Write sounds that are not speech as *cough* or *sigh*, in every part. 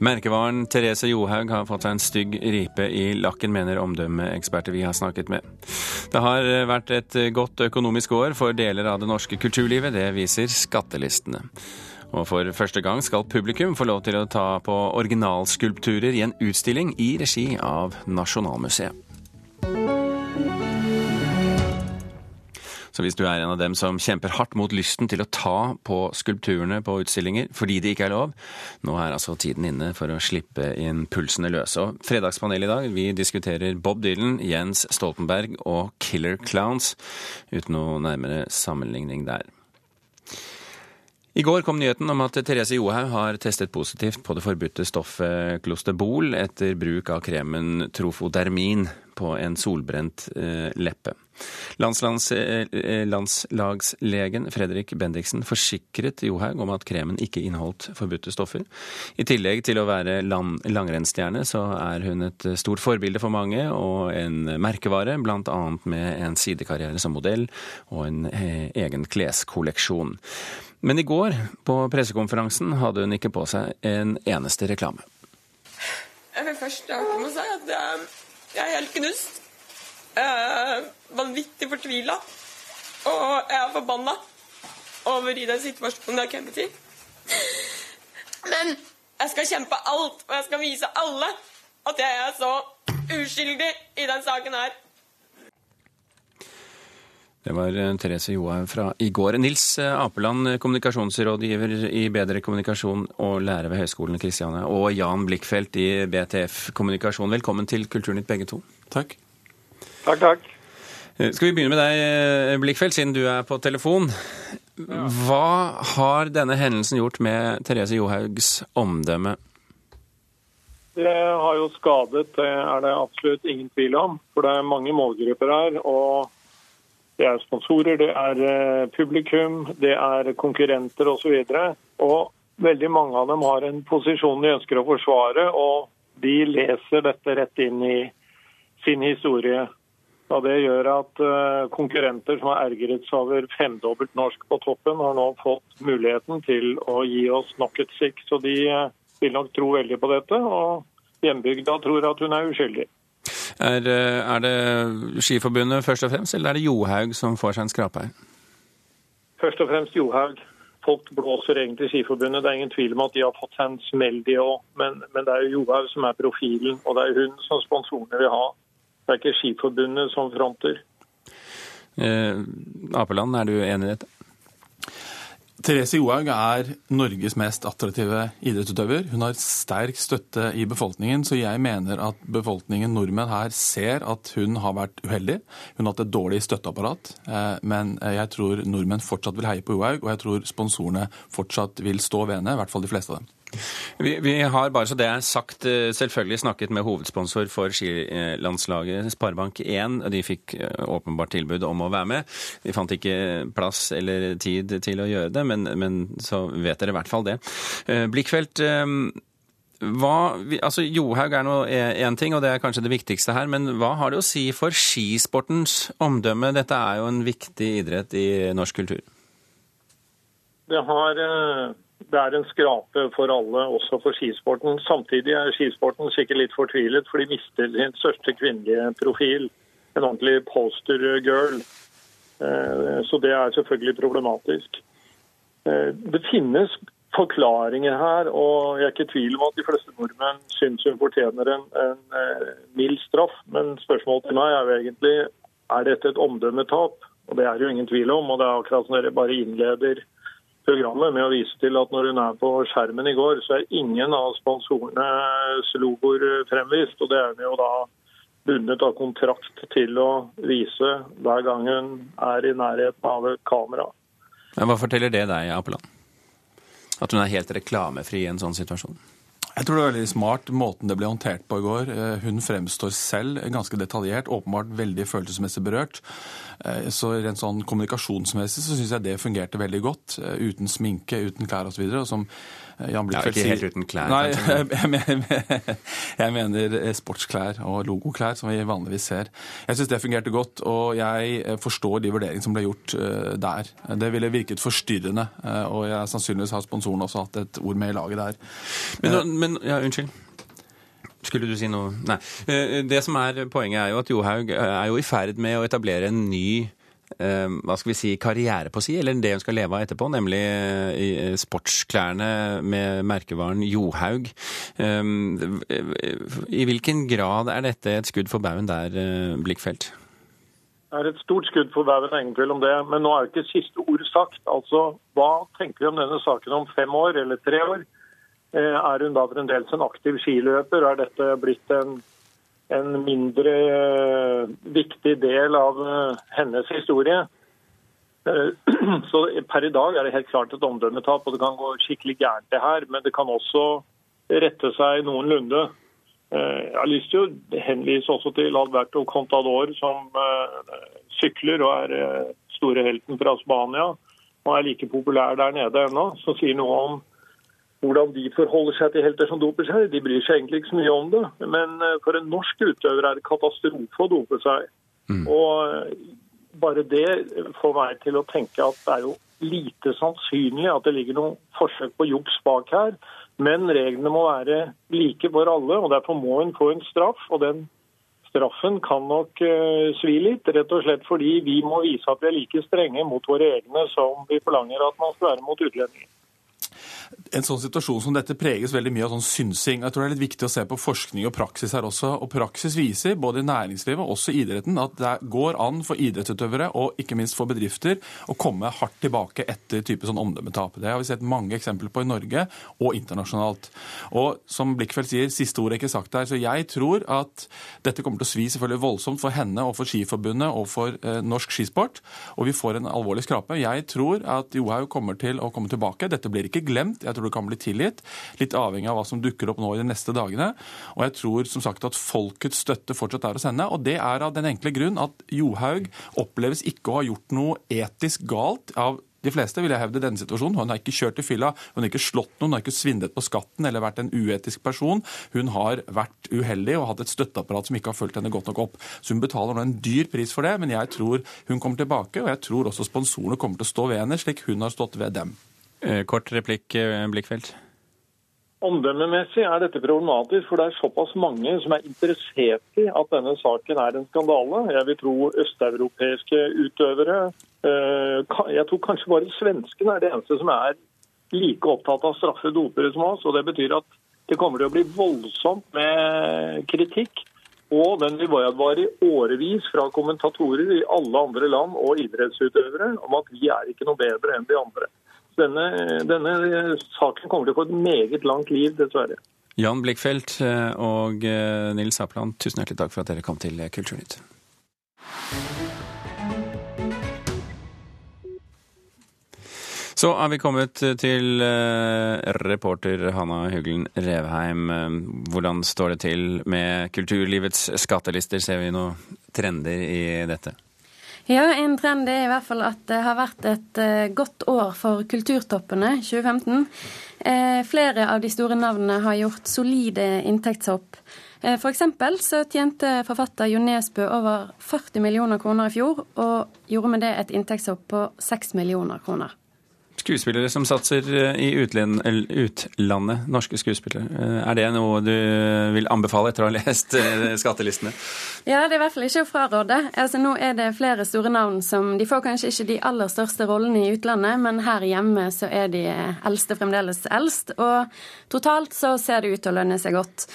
Merkevaren Therese Johaug har fått seg en stygg ripe i lakken, mener omdømmeeksperter vi har snakket med. Det har vært et godt økonomisk år for deler av det norske kulturlivet, det viser skattelistene. Og for første gang skal publikum få lov til å ta på originalskulpturer i en utstilling i regi av Nasjonalmuseet. Så hvis du er en av dem som kjemper hardt mot lysten til å ta på skulpturene på utstillinger fordi det ikke er lov, nå er altså tiden inne for å slippe inn pulsene løse. Og Fredagspanelet i dag, vi diskuterer Bob Dylan, Jens Stoltenberg og Killer Clowns, uten noe nærmere sammenligning der. I går kom nyheten om at Therese Johaug har testet positivt på det forbudte stoffet Clostebol etter bruk av kremen Trofodermin på en solbrent eh, leppe. Eh, landslagslegen Fredrik Bendiksen forsikret Johaug om at kremen ikke inneholdt forbudte stoffer. I tillegg til å være langrennsstjerne, så er hun et stort forbilde for mange og en merkevare, bl.a. med en sidekarriere som modell og en eh, egen kleskolleksjon. Men i går, på pressekonferansen, hadde hun ikke på seg en eneste reklame. Jeg vil først starte med å si at jeg er helt knust. Jeg er vanvittig fortvila. Og jeg er forbanna over i den situasjonen jeg har kommet i. Men jeg skal kjempe alt, og jeg skal vise alle at jeg er så uskyldig i den saken her. Det var eh, Therese Johaug fra i går. Nils eh, Apeland, kommunikasjonsrådgiver i Bedre kommunikasjon og lærer ved Høgskolen i Kristiania, og Jan Blikkfeldt i BTF kommunikasjon. Velkommen til Kulturnytt begge to. Takk. Takk, takk. Eh, skal vi begynne med deg, Blikkfeldt, siden du er på telefon. Hva har denne hendelsen gjort med Therese Johaugs omdømme? Det har jo skadet, det er det absolutt ingen tvil om. For det er mange målgrupper her. og det er sponsorer, det er eh, publikum, det er konkurrenter osv. Veldig mange av dem har en posisjon de ønsker å forsvare, og de leser dette rett inn i sin historie. Og Det gjør at eh, konkurrenter som har ergret seg over femdobbelt norsk på toppen, har nå fått muligheten til å gi oss nok et sikk. Så de eh, vil nok tro veldig på dette, og hjembygda tror at hun er uskyldig. Er, eh, er, det Skiforbundet først og fremst, eller er det Johaug som får seg en skrape her? Først og fremst Johaug. Folk blåser egentlig Skiforbundet. Det er ingen tvil om at de har fått seg en smell, de òg. Men, men, det er jo Johaug som er profilen, og det er hun som sponsorene vil ha. Det er ikke Skiforbundet som fronter. Eh, Apeland, er du enig i dette? Therese Johaug er Norges mest attraktive idrettsutøver. Hun har sterk støtte i befolkningen, så jeg mener at befolkningen, nordmenn her, ser at hun har vært uheldig. Hun har hatt et dårlig støtteapparat. Eh, men jeg tror nordmenn fortsatt vil heie på Johaug, og jeg tror sponsorene fortsatt vil stå ved henne, i hvert fall de fleste av dem. Vi, vi, har bare så det er sagt, eh, selvfølgelig snakket med hovedsponsor for skilandslaget, Sparebank1. De fikk eh, åpenbart tilbud om å være med. De fant ikke plass eller tid til å gjøre det, men, men så vet dere i hvert fall det. Eh, Blikkfelt, hva, altså Johaug er nå én ting, og det er kanskje det viktigste her, men hva har det å si for skisportens omdømme? Dette er jo en viktig idrett i norsk kultur. Det har det er en skrape for alle, også for skisporten. Samtidig er skisporten sikkert litt fortvilet, for de mister sin største kvinnelige profil. En ordentlig poster girl. Eh, så det er selvfølgelig problematisk. Eh, det finnes forklaringer her, og jeg er ikke i tvil om at de fleste nordmenn syns hun fortjener en, en, eh, mild straff. Men spørsmålet til meg er jo egentlig er dette et omdømmetap. Og det er det jo ingen tvil om. Og det er akkurat som dere bare innleder programmet med å vise til at når hun er på skjermen i går, så er ingen av sponsorenes logoer fremvist. Og det er hun jo da bundet av kontrakt til å vise hver gang hun er i nærheten av et kamera. Hva forteller det deg, Apeland? At hun er helt reklamefri i en sånn situasjon? Jeg tror det er veldig smart måten det ble håndtert på i går. Eh, hun fremstår selv ganske detaljert, åpenbart veldig følelsesmessig berørt. Eh, så rent sånn kommunikasjonsmessig så syns jeg det fungerte veldig godt. Eh, uten sminke, uten klær osv. Som Jan Blikkfeldt sier. Ja, ikke helt uten klær, Nei, *laughs* jeg, mener, jeg mener sportsklær og logoklær, som vi vanligvis ser. Jeg syns det fungerte godt, og jeg forstår de vurderingene som ble gjort der. Det ville virket forstyrrende, og jeg sannsynligvis har sponsoren også hatt et ord med i laget der. Men, men ja, unnskyld. Skulle du si noe? Nei. Eh, det som er Poenget er jo at Johaug er jo i ferd med å etablere en ny eh, hva skal vi si, karriere på si, eller det hun skal leve av etterpå, nemlig eh, sportsklærne med merkevaren Johaug. I hvilken grad er dette et skudd for baugen der, Blikkfelt? Det er et stort skudd for baugen, ingen tvil om det. Men nå er jo ikke siste ord sagt. Altså, Hva tenker vi om denne saken om fem år eller tre år? Eh, er hun da fremdeles en aktiv skiløper? Er dette blitt en, en mindre uh, viktig del av uh, hennes historie? Uh, *clears throat* så Per i dag er det helt klart et omdømmetap, og det kan gå skikkelig gærent det her. Men det kan også rette seg noenlunde. Jeg har lyst til å henvise også til Alberto Contador, som sykler og er store helten fra Spania. Og er like populær der nede ennå. Som sier noe om hvordan de forholder seg til helter som doper seg. De bryr seg egentlig ikke så mye om det. Men eh, for en norsk utøver er det katastrofe å dope seg. Mm. Og eh, bare det får meg til å tenke at det er jo lite sannsynlig at det ligger noe forsøk på juks bak her. Men reglene må være like for alle, og derfor må hun få en straff. Og den straffen kan nok uh, svi litt, rett og slett fordi vi må vise at vi er like strenge mot våre egne som vi forlanger at man skal være mot utlendinger en sånn situasjon som dette preges veldig mye av sånn synsing. Jeg tror det er litt viktig å se på forskning og praksis her også. Og praksis viser, både i næringslivet og også i idretten, at det går an for idrettsutøvere og ikke minst for bedrifter å komme hardt tilbake etter type sånn omdømmetap. Det har vi sett mange eksempler på i Norge og internasjonalt. Og som Blikkfeldt sier, siste ord er ikke sagt der. Så jeg tror at dette kommer til å svi selvfølgelig voldsomt for henne og for Skiforbundet og for eh, norsk skisport. Og vi får en alvorlig skrape. Jeg tror at Johaug kommer til å komme tilbake. Dette blir ikke glemt. Jeg tror det kan bli tilgitt. Litt avhengig av hva som dukker opp nå i de neste dagene. Og jeg tror som sagt at folkets støtte fortsatt er å sende. Og det er av den enkle grunn at Johaug oppleves ikke å ha gjort noe etisk galt av de fleste vil jeg hevde denne situasjonen. Hun har ikke kjørt i fylla, hun har ikke slått noen, hun har ikke svindlet på skatten eller vært en uetisk person. Hun har vært uheldig og hatt et støtteapparat som ikke har fulgt henne godt nok opp. Så hun betaler nå en dyr pris for det, men jeg tror hun kommer tilbake, og jeg tror også sponsorene kommer til å stå ved henne, slik hun har stått ved dem. Eh, kort replikk, Blikkfeldt. Blikkfelt. Omdømmemessig er dette problematisk, for det er såpass mange som er interessert i at denne saken er en skandale. Jeg vil tro østeuropeiske utøvere. Eh, jeg tror kanskje bare svenskene er det eneste som er like opptatt av å straffe dopere som oss. og Det betyr at det kommer til å bli voldsomt med kritikk. Og den vil vare i årevis fra kommentatorer i alle andre land og idrettsutøvere om at vi er ikke noe bedre enn de andre denne, denne saken kommer til å få et meget langt liv, dessverre. Jan Blikkfeldt eh, og eh, Nils Apland, tusen hjertelig takk for at dere kom til Kulturnytt. Så er vi kommet til eh, reporter Hanna Huglen Revheim. Hvordan står det til med kulturlivets skattelister? Ser vi noen trender i dette? Ja, en trend er i hvert fall at det har vært et uh, godt år for kulturtoppene 2015. Uh, eh, flere av de store navnene har gjort solide inntektshopp. Uh, for eksempel så tjente forfatter Jo Nesbø over 40 millioner kroner i fjor, og gjorde med det et inntektshopp på 6 millioner kroner skuespillere som satser eh, i utlandet, norske skuespillere. Eh, er det noe du vil anbefale etter å ha lest eh, skattelistene? Ja, det er i hvert fall ikke å fraråde. Altså, nå er det flere store navn som De får kanskje ikke de aller største rollene i utlandet, men her hjemme så er de eldste fremdeles eldst. Og totalt så ser det ut til å lønne seg godt.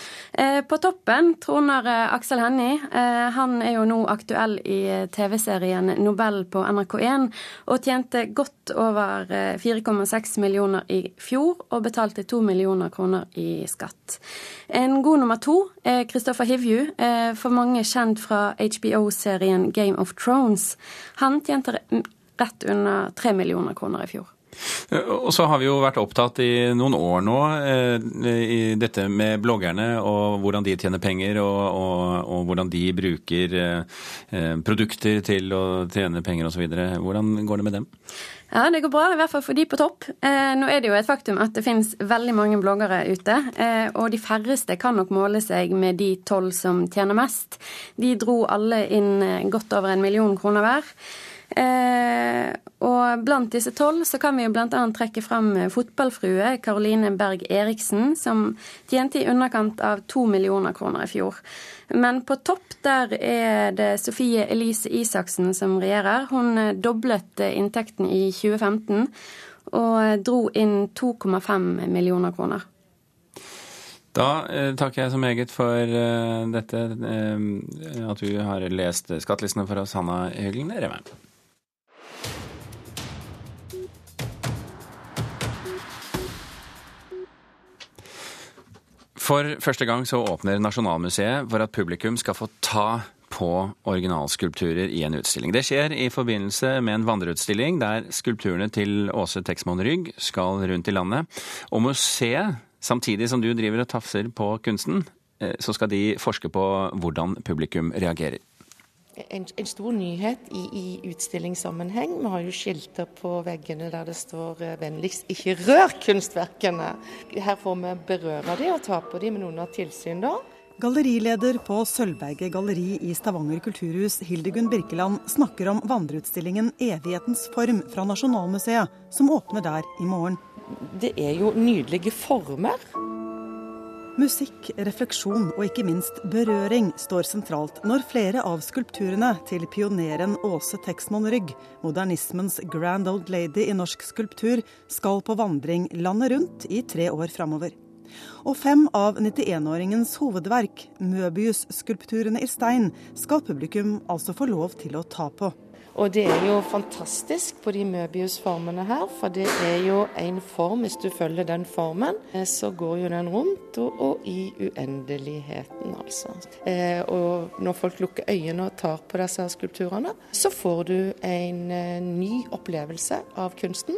På toppen troner Aksel Hennie. Han er jo nå aktuell i TV-serien Nobel på NRK1 og tjente godt over 4,6 millioner i fjor og betalte 2 millioner kroner i skatt. En god nummer to er Kristoffer Hivju, eh, for mange kjent fra HBO-serien Game of Thrones. Han tjente rett under 3 millioner kroner i fjor. Eh, og så har vi jo vært opptatt i noen år nå eh, i dette med bloggerne og hvordan de tjener penger og, og, og hvordan de bruker produkter til å tjene penger osv. Hvordan går det med dem? Ja, det går bra, i hvert fall for de på topp. nå er det jo et faktum at det finnes veldig mange bloggere ute, og de færreste kan nok måle seg med de tolv som tjener mest. De dro alle inn godt over en million kroner hver. Eh, og blant disse tolv så kan vi jo bl.a. trekke fram fotballfrue Karoline Berg Eriksen, som tjente i underkant av to millioner kroner i fjor. Men på topp der er det Sofie Elise Isaksen som regjerer. Hun doblet inntekten i 2015 og dro inn 2,5 millioner kroner. Da eh, takker jeg så meget for eh, dette, eh, at du har lest skattelistene for oss, Hanna Høglen Remme. For første gang så åpner Nasjonalmuseet for at publikum skal få ta på originalskulpturer i en utstilling. Det skjer i forbindelse med en vandreutstilling der skulpturene til Åse Texmoen Rygg skal rundt i landet. Og museet, samtidig som du driver og tafser på kunsten, eh, så skal de forske på hvordan publikum reagerer en, en, stor nyhet i, i, utstillingssammenheng. Vi har jo skilter på veggene der det står eh, 'vennligst ikke rør kunstverkene'. Her får vi berøre de og ta på de med noen av tilsyn, da. Gallerileder på Sølvberget galleri i Stavanger kulturhus, Hildegunn Birkeland, snakker om vandreutstillingen 'Evighetens form' fra Nasjonalmuseet, som åpner der i morgen. Det er jo nydelige former. Musikk, refleksjon og ikke minst berøring står sentralt når flere av skulpturene til pioneren Åse Texmoen Rygg, modernismens grand old lady i norsk skulptur, skal på vandring landet rundt i tre år framover. Og fem av 91-åringens hovedverk, Møbius-skulpturene i stein, skal publikum altså få lov til å ta på. Og det er jo fantastisk på de Møbius-formene her, for det er jo en form, hvis du følger den formen, eh, så går jo den rundt og, og i uendeligheten, altså. Eh, og når folk lukker øynene og tar på disse skulpturene, så får du en eh, ny opplevelse av kunsten.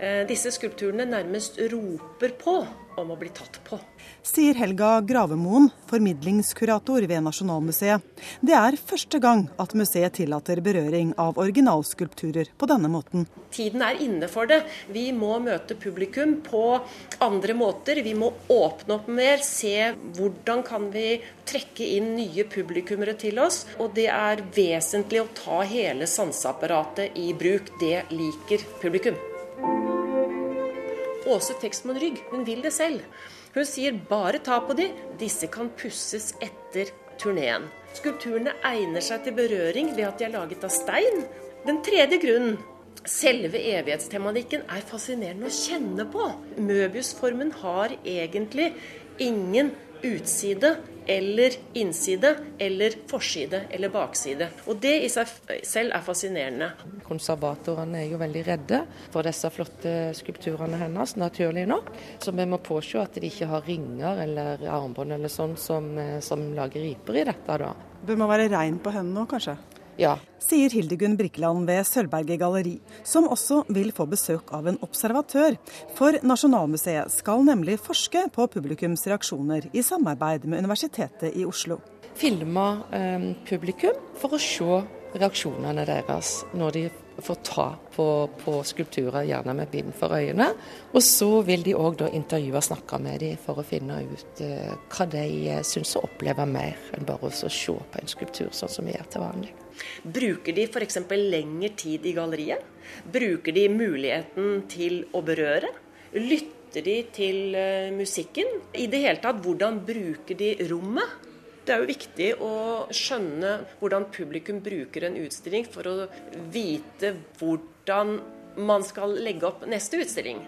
Eh, disse skulpturene nærmest roper på om å bli tatt på sier Helga Gravemoen, formidlingskurator ved Nasjonalmuseet. Det er første gang at museet tillater berøring av originalskulpturer på denne måten. Tiden er inne for det. Vi må møte publikum på andre måter. Vi må åpne opp mer, se hvordan kan vi trekke inn nye publikummere til oss. Og det er vesentlig å ta hele sanseapparatet i bruk. Det liker publikum. Åse Tekstmann Rygg, hun vil det selv. Hun sier bare ta på de, disse kan pusses etter turneen. Skulpturene egner seg til berøring ved at de er laget av stein. Den tredje grunnen Selve evighetstematikken er fascinerende å kjenne på. Møbiusformen har egentlig ingen utside eller innside eller forside eller bakside. Og det i seg selv er fascinerende. Konservatorene er jo veldig redde for disse flotte skulpturene hennes, naturlig nok. Så vi må påse at de ikke har ringer eller armbånd eller sånn som, eh, som lager riper i dette, da. Bør man være rein på hendene nå, kanskje? Ja. Sier Hildegunn Brikkeland ved Sølvberget galleri, som også vil få besøk av en observatør. For Nasjonalmuseet skal nemlig forske på publikums reaksjoner i samarbeid med Universitetet i Oslo. Filme eh, publikum for å se reaksjonene deres når de får ta på, på skulpturer, gjerne med bind for øynene. Og så vil de òg intervjue og snakke med dem for å finne ut eh, hva de eh, syns å opplever mer enn bare å se på en skulptur sånn som vi gjør til vanlig. Bruker de f.eks. lengre tid i galleriet? Bruker de muligheten til å berøre? Lytter de til uh, musikken? I det hele tatt, hvordan bruker de rommet? Det er jo viktig å skjønne hvordan publikum bruker en utstilling for å vite hvordan man skal legge opp neste utstilling.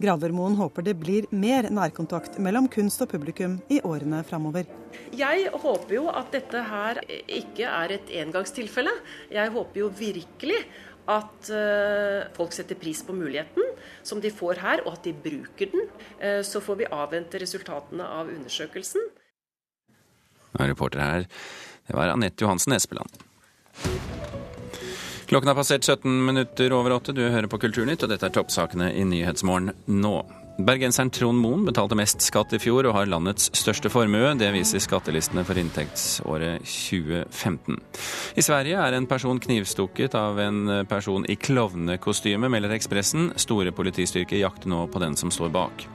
Gravermoen håper det blir mer nærkontakt mellom kunst og publikum i årene framover. Jeg håper jo at dette her ikke er et engangstilfelle. Jeg håper jo virkelig at uh, folk setter pris på muligheten som de får her, og at de bruker den. Uh, så får vi avvente resultatene av undersøkelsen. Reporter her, det var Anette Johansen Espeland. Klokken har passert 17 minutter over åtte. Du hører på Kulturnytt, og dette er toppsakene i Nyhetsmorgen nå. Bergenseren Trond Moen betalte mest skatt i fjor og har landets største formue. Det viser skattelistene for inntektsåret 2015. I Sverige er en person knivstukket av en person i klovnekostyme, melder Ekspressen. Store politistyrker jakter nå på den som står bak.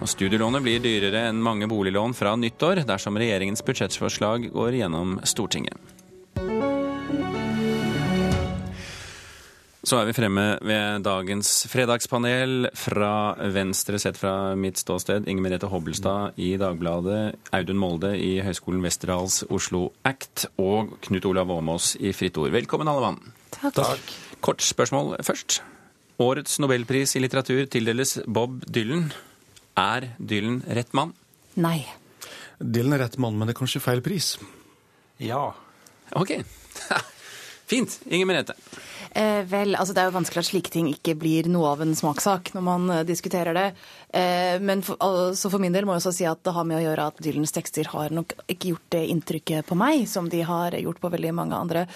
Og Studielånet blir dyrere enn mange boliglån fra nyttår dersom regjeringens budsjettforslag går gjennom Stortinget. Så er vi fremme ved dagens fredagspanel. Fra venstre sett fra mitt ståsted, Inger Merete Hobbelstad i Dagbladet, Audun Molde i Høgskolen Westerdals Oslo Act og Knut Olav Åmås i Fritt Ord. Velkommen, alle mann. Takk. Kort spørsmål først. Årets nobelpris i litteratur tildeles Bob Dylan. Er Dylan rett mann? Nei. Dylan er rett mann, men det er kanskje feil pris. Ja. OK. *laughs* Fint. Inger Merete. Eh, vel, altså Det er jo vanskelig at slike ting ikke blir noe av en smakssak når man eh, diskuterer det. Eh, men for, altså for min del må jeg også si at det har med å gjøre at Dylans tekster har nok ikke gjort det inntrykket på meg som de har gjort på veldig mange andre.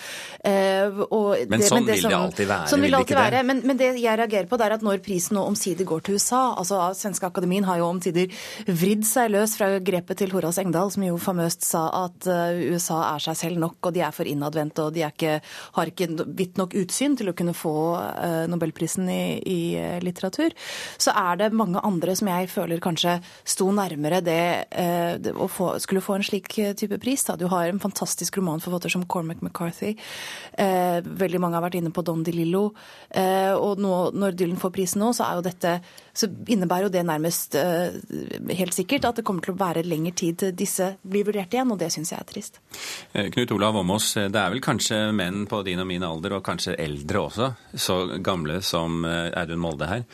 Eh, men det, sånn men det, vil det alltid være? Sånn vil det alltid være. Men, men, det jeg reagerer på, det er at når prisen nå omsider går til USA altså Svenske Akademien har jo omsider vridd seg løs fra grepet til Horace Engdahl, som jo famøst sa at eh, USA er seg selv nok, og de er for innadvendte, og de er ikke, har ikke vidt nok utsyn til å kunne få eh, nobelprisen i, i eh, litteratur, så er det mange andre som jeg føler kanskje sto nærmere det, eh, det å få, skulle få en slik type pris. Da. Du har en fantastisk romanforfatter som Cormac McCarthy. Veldig mange har vært inne på Don DeLillo. Og nå, når Dylan får prisen nå, så er jo dette så innebærer jo det nærmest helt sikkert at det kommer til å være lengre tid til disse blir vurdert igjen, og det syns jeg er trist. Knut Olav Åmås, det er vel kanskje menn på din og min alder, og kanskje eldre også, så gamle som eh, Audun Molde her,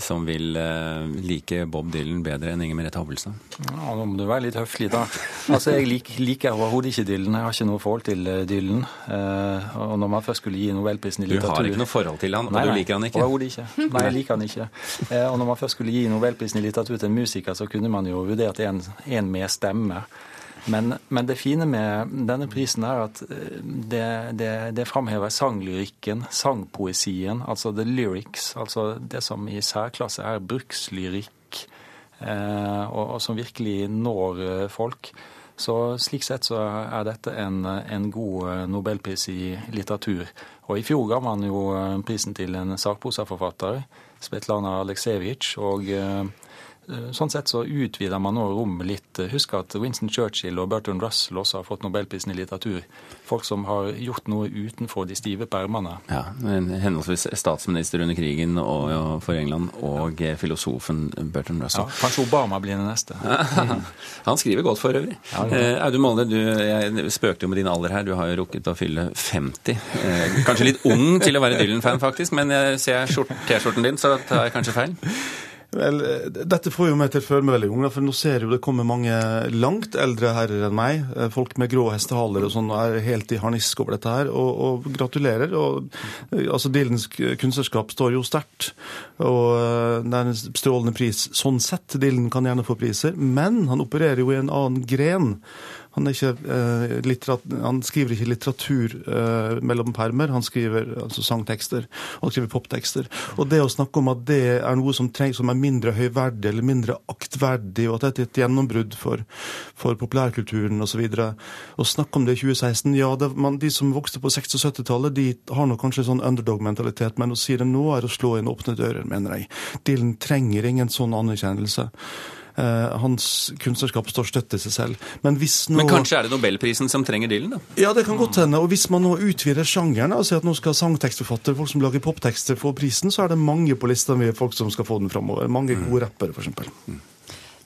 som vil uh, like Bob Dylan bedre enn Inger Merete Hobbelstad? Ja, Nå må du være litt høflig, da. Altså, Jeg liker, liker overhodet ikke Dylan. Jeg har ikke noe forhold til uh, Dylan. Og når man først skulle gi Nobelprisen i litteratur Du har ikke noe forhold til han, og nei, du liker han ikke? Overhodet ikke. Nei, jeg liker han ikke. og når man først skulle gi Nobelprisen i litteratur til en musiker, så kunne man jo vurdert en, en med stemme. Men, men, det fine med denne prisen er at eh, det, det, det framhever sanglyrikken, sangpoesien, altså the lyrics. Altså det som i særklasse er brukslyrikk, eh, og, og, som virkelig når eh, folk. Så slik sett så er dette en, en god eh, nobelpris i litteratur. Og i fjor ga man jo prisen til en sakprosaforfatter, Svetlana Aleksejevitsj. og Eh, sånn sett så utvider man nå rommet litt. Husk at Winston Churchill og Bertrand Russell også har fått nobelprisen i litteratur. Folk som har gjort noe utenfor de stive permene. Ja, Henholdsvis statsminister under krigen og, ja, for England og filosofen Bertrand Russell. Ja, Kanskje Obama blir den neste. *laughs* Han skriver godt for øvrig. Ja, eh, Audun Molde, du, jeg spøkte jo med din alder her. Du har jo rukket å fylle 50. Eh, kanskje litt ung til å være Dylan-fan, faktisk, men jeg ser T-skjorten din, så tar jeg kanskje feil? Vel, dette får jo meg til å føle meg veldig ung, for nå ser jo det kommer mange langt eldre herrer enn meg. Eh, folk med grå hestehaler og sånn er helt i harnisk over dette her. Og, og gratulerer. Og, eh, altså, Dillens kunstnerskap står jo sterkt. Og eh, det er en strålende pris sånn sett. Dylan kan gjerne få priser, men han opererer jo i en annen gren. Han, ikke, eh, han, skriver ikke litteratur eh, mellom permer, han skriver altså sangtekster han skriver poptekster. Og det å snakke om at det er noe som, treng, som er mindre høyverdig eller mindre aktverdig, og at dette er et gjennombrudd for, for populærkulturen osv. Å snakke om det i 2016 Ja, det, man, de som vokste på 60- og 70-tallet, de har nok kanskje sånn underdog-mentalitet, men å si det nå er å slå inn åpne dører, mener jeg. Dylan trenger ingen sånn anerkjennelse. Uh, hans kunstnerskap står støtt til seg selv. Men, nå... Men, kanskje er det nobelprisen som trenger Dylan, da? Ja, det kan godt hende. Og hvis man nå utvider sjangeren, og sier at nå skal sangtekstforfattere, folk som lager poptekster, få prisen, så er det mange på lista med folk som skal få den framover. Mange gode rappere, f.eks.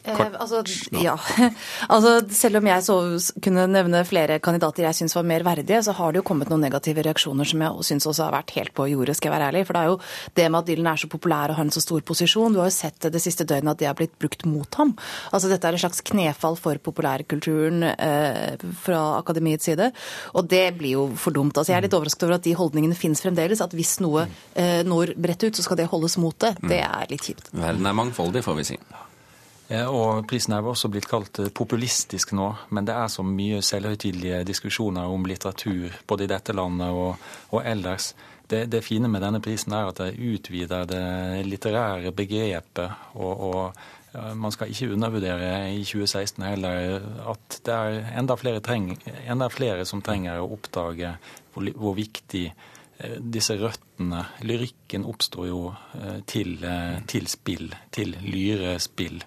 Mm. Eh, altså, ja. *laughs* altså, selv om jeg så kunne nevne flere kandidater jeg syns var mer verdige, så har det jo kommet noen negative reaksjoner som jeg syns også har vært helt på jordet, skal jeg være ærlig. For det er jo det med at Dylan er så populær og har en så stor posisjon. Du har jo sett det siste døgnet at det har blitt brukt mot ham. Altså dette er et slags knefall for populærkulturen eh, fra akademiets side. Og det blir jo for dumt. Altså, jeg er litt overrasket over at de holdningene finnes fremdeles. At hvis noe eh, når bredt ut, så skal det holdes mot det. Det er litt kjipt. Verden er mangfoldig, får vi si. Og prisen er også blitt kalt eh, populistisk nå, men det er så mye selvhøytidelige diskusjoner om litteratur både i dette landet og, og ellers. Det, det, fine med denne prisen er at det utvider det litterære begrepet. Og, og man skal ikke undervurdere i 2016 heller at det er enda flere, treng, enda flere som trenger å oppdage hvor, hvor viktig eh, disse røttene Lyrikken oppstår jo eh, til, til spill, til lyrespill.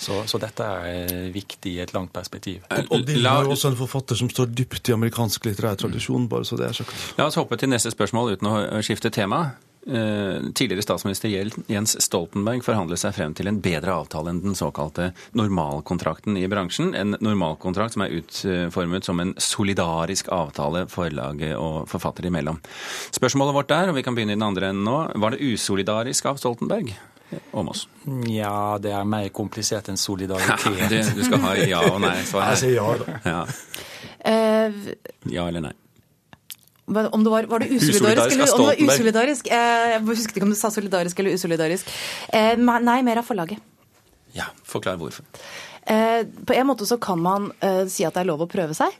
Så, så, dette er viktig i et langt perspektiv. Og Dylan er jo også en forfatter som står dypt i amerikansk litterær tradisjon, bare så det er sagt. La oss hoppe til neste spørsmål uten å skifte tema. Eh, tidligere statsminister Jens Stoltenberg forhandlet seg frem til en bedre avtale enn den såkalte normalkontrakten i bransjen. En normalkontrakt som er utformet som en solidarisk avtale forlaget og forfatter imellom. Spørsmålet vårt er, og vi kan begynne i den andre enden nå, var det usolidarisk av Stoltenberg? Åmås. Ja, det er mer komplisert enn solidaritet. *laughs* Ja, du skal ha ja og nei-svar her. Jeg sier ja, da. Ja. Uh, ja eller nei? Om det var, var det usolidarisk, eller om det var usolidarisk? Eh, jeg husket ikke om du sa solidarisk eller usolidarisk. Eh, nei, mer av forlaget. Ja, Forklar hvorfor. Eh, på en måte så kan man eh, si at det er lov å prøve seg.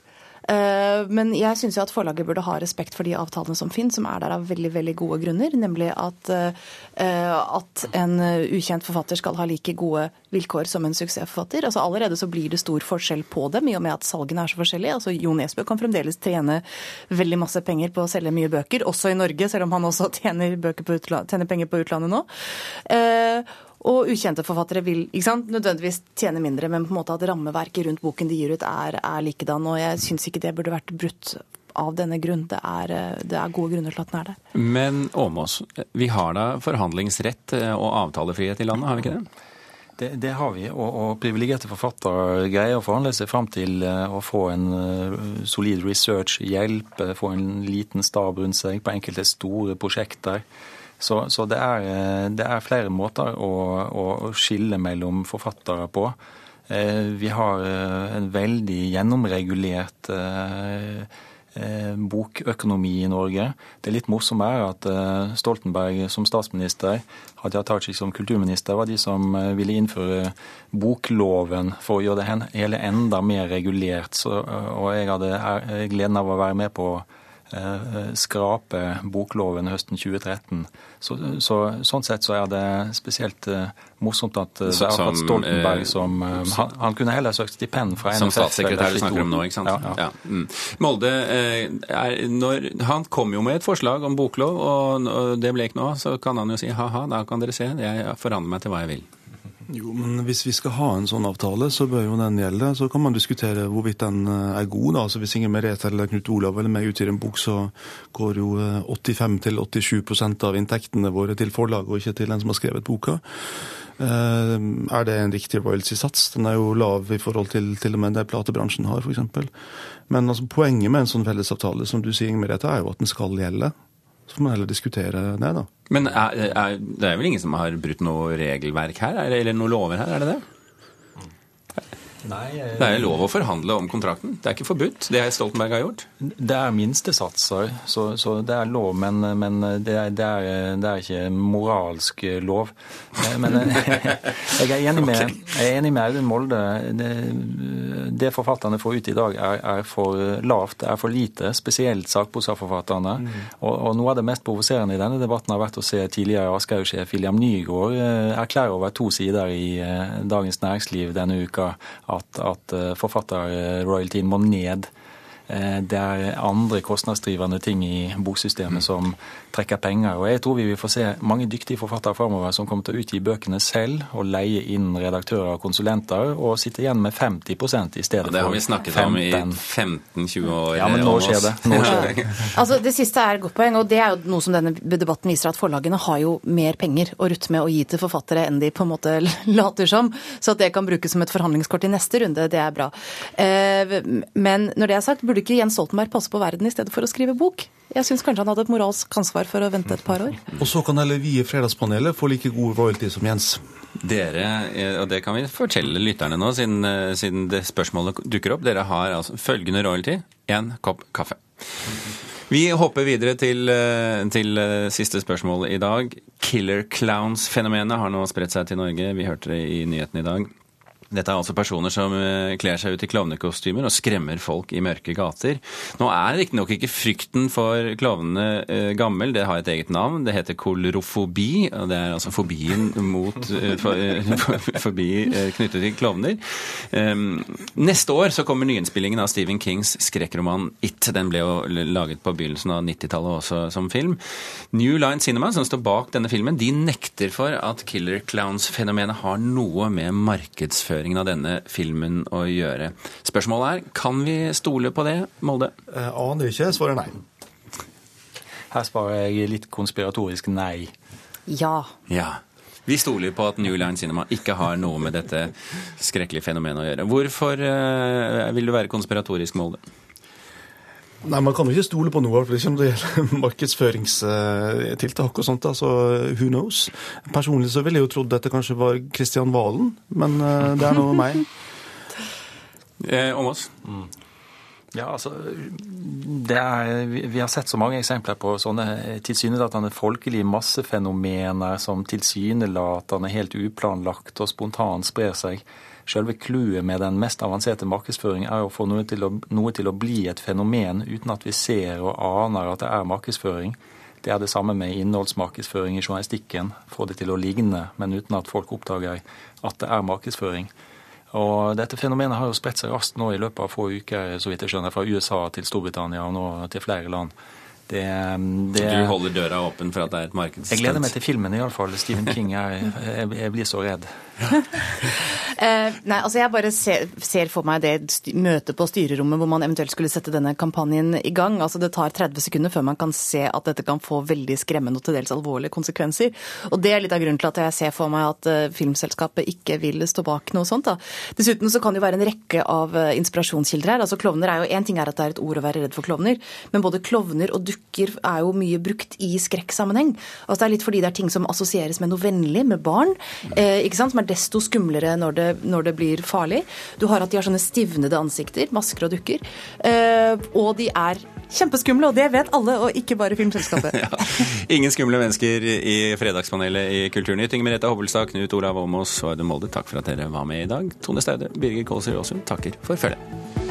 Eh, men jeg syns at forlaget burde ha respekt for de avtalene som finnes, som er der av veldig veldig gode grunner. Nemlig at, eh, at en ukjent forfatter skal ha like gode vilkår som en suksessforfatter. Altså Allerede så blir det stor forskjell på dem, i og med at salgene er så forskjellige. Altså Jo Nesbø kan fremdeles tjene veldig masse penger på å selge mye bøker, også i Norge, selv om han også tjener, tjener penger på utlandet nå. Eh, og ukjente forfattere vil ikke sant, nødvendigvis tjene mindre, men på en måte at rammeverket rundt boken de gir ut, er, er likedan. Og jeg syns ikke det burde vært brutt av denne grunn. Det er, det er, gode grunner til at den er der. Men Åmås, vi har da forhandlingsrett og avtalefrihet i landet, har vi ikke det? Det, det har vi, og, og privilegerte forfattere greier å forhandle seg fram til eh, å få en solid research, hjelp, få en liten stab rundt seg på enkelte store prosjekter. Så, så det, er, eh, det, er, flere måter å, å skille mellom forfattere på. Eh, vi har eh, en veldig gjennomregulert bokøkonomi i Norge. Det litt morsomme er at Stoltenberg som statsminister, Hadia Tajik som kulturminister, var de som ville innføre bokloven for å gjøre det hele enda mer regulert. Så, og jeg hadde gleden av å være med på skrape bokloven høsten 2013. Så, så, sånn sett så er det spesielt uh, morsomt at det er akkurat Stoltenberg som eh, han, han, kunne heller søkt stipend fra NFF. Som statssekretær du snakker om nå, ikke sant? Ja, ja. ja. Mm. Molde, er, når, han kom jo med et forslag om boklov, og, det ble ikke noe av. Så kan han jo si ha-ha, da kan dere se, jeg forandrer meg til hva jeg vil. Jo, men hvis vi skal ha en sånn avtale, så bør jo den gjelde. Så kan man diskutere hvorvidt den eh, er god. da. Altså Hvis Inger Merete eller Knut Olav eller meg utgir en bok, så går jo 85-87 eh, av inntektene våre til forlaget og ikke til den som har skrevet boka. Eh, er det en riktig royalty-sats? Den er jo lav i forhold til til og med det platebransjen har, f.eks. Men altså, poenget med en sånn fellesavtale som du sier, Inger Merete, er jo at den skal gjelde. Så får man heller diskutere det, da. Men er, er, det er vel ingen som har brutt noe regelverk her, eller noen lover her, er det det? Nei, jeg... Det er lov å forhandle om kontrakten. Det er ikke forbudt, det Stoltenberg har gjort? Det er minstesatser, så, så det er lov, men, men det, er, det, er, det, er, ikke moralsk lov. Men *laughs* jeg er enig med, jeg er enig med Audun Molde. Det, det, forfatterne får ut i dag, er, er for lavt, er for lite. Spesielt sakprosaforfatterne. Mm. Og, og, noe av det mest provoserende i denne debatten har vært å se tidligere Aschehoug-sjef William Nygaard eh, erklære over to sider i eh, Dagens Næringsliv denne uka at, at eh, forfatterroyaltyen må ned. Eh, det er andre kostnadsdrivende ting i boksystemet som trekker penger. Og jeg tror vi vil få se mange dyktige forfattere framover som kommer til å utgi bøkene selv og leie inn redaktører og konsulenter, og sitte igjen med 50 i stedet for 15. Det har vi snakket 15. om i 15-20 år. Ja, men nå skjer det. Nå skjer det. *laughs* altså, det siste er et godt poeng, og det er jo noe som denne debatten viser, at forlagene har jo mer penger å rutte med å gi til forfattere enn de på en måte *laughs* later som. Så at det kan brukes som et forhandlingskort i neste runde, det er bra. Eh, men når det er sagt, burde ikke Jens Stoltenberg passe på verden i stedet for å skrive bok? Jeg syns kanskje han hadde et moralsk ansvar for å vente et par år. Og så kan heller vi i Fredagspanelet få like god royalty som Jens. Dere, eh, og det kan vi fortelle lytterne nå, siden, eh, siden det spørsmålet dukker opp, dere har altså følgende royalty én kopp kaffe. Vi hopper videre til, eh, til, siste spørsmål i dag. Killer Clowns-fenomenet har nå spredt seg til Norge. Vi hørte det i nyhetene i dag. Dette er altså personer som eh, kler seg ut i klovnekostymer og skremmer folk i mørke gater. Nå er riktignok ikke frykten for klovnene eh, gammel, det har et eget navn. Det heter kolorofobi, og det er altså fobien mot eh, forbi *laughs* knyttet til klovner. Ehm, neste år så kommer nyinnspillingen av Stephen Kings skrekkroman It. Den ble jo laget på begynnelsen av 90-tallet også som film. New Line Cinema, som står bak denne filmen, de nekter for at Killer Clowns-fenomenet har noe med markedsføring markedsføringen av denne filmen å gjøre. Spørsmålet er kan vi stole på det, Molde? Eh, aner ikke. Svaret nei. her svarer jeg litt konspiratorisk nei. Ja. Ja. Vi stoler på at New Line Cinema ikke har noe med dette skrekkelige fenomenet å gjøre. Hvorfor eh, vil du være konspiratorisk, Molde? Nei, Man kan jo ikke stole på noe for det gjelder til *laughs* markedsføringstiltak og sånt. altså Who knows? Personlig så ville jeg jo trodd at det kanskje var Kristian Valen, men uh, det er noe *laughs* meg. Eh, Omas? Mm. Ja, altså, er, Vi har sett så mange eksempler på sånne tilsynelatende folkelige massefenomener som tilsynelatende helt uplanlagt og spontant sprer seg. Selve clouet med den mest avanserte markedsføring er å få noe til, å, noe til å bli et fenomen uten at vi ser og aner at det er markedsføring. Det er det samme med innholdsmarkedsføring i journalistikken. Få det til å ligne, men uten at folk oppdager at det er markedsføring. Og dette fenomenet har jo spredt seg raskt nå i løpet av få uker, så vidt jeg skjønner, fra USA til Storbritannia og nå til flere land. Det, det, du holder døra åpen for at det er et markedsstunt? Jeg gleder meg til filmen, iallfall. Stephen King. Jeg, *laughs* jeg, jeg blir så redd. *laughs* eh, nei, altså Jeg bare ser, ser, for meg det møtet på styrerommet hvor man eventuelt skulle sette denne kampanjen i gang. Altså Det tar 30 sekunder før man kan se at dette kan få veldig skremmende og til dels alvorlige konsekvenser. Og Det er litt av grunnen til at jeg ser for meg at uh, filmselskapet ikke vil stå bak noe sånt. da. Dessuten så kan det jo være en rekke av uh, inspirasjonskilder her. Altså Klovner er jo, Én ting er at det er et ord å være redd for klovner, men både klovner og dukker dukker er jo mye brukt i skrekksammenheng. Altså det er litt fordi det er ting som assosieres med noe vennlig, med barn, eh, ikke sant? som er desto skumlere når det, når det, blir farlig. Du har at de har sånne stivnede ansikter, masker og dukker. Eh, og de er kjempeskumle, og det vet alle, og ikke bare Filmselskapet. *laughs* ja. Ingen skumle mennesker i Fredagspanelet i Kulturnytt. Inger Merete Hobbelstad, Knut Olav Åmås og Audun Molde, takk for at dere var med i dag. Tone Staude, Birger Kålsrud Aasund takker for følget.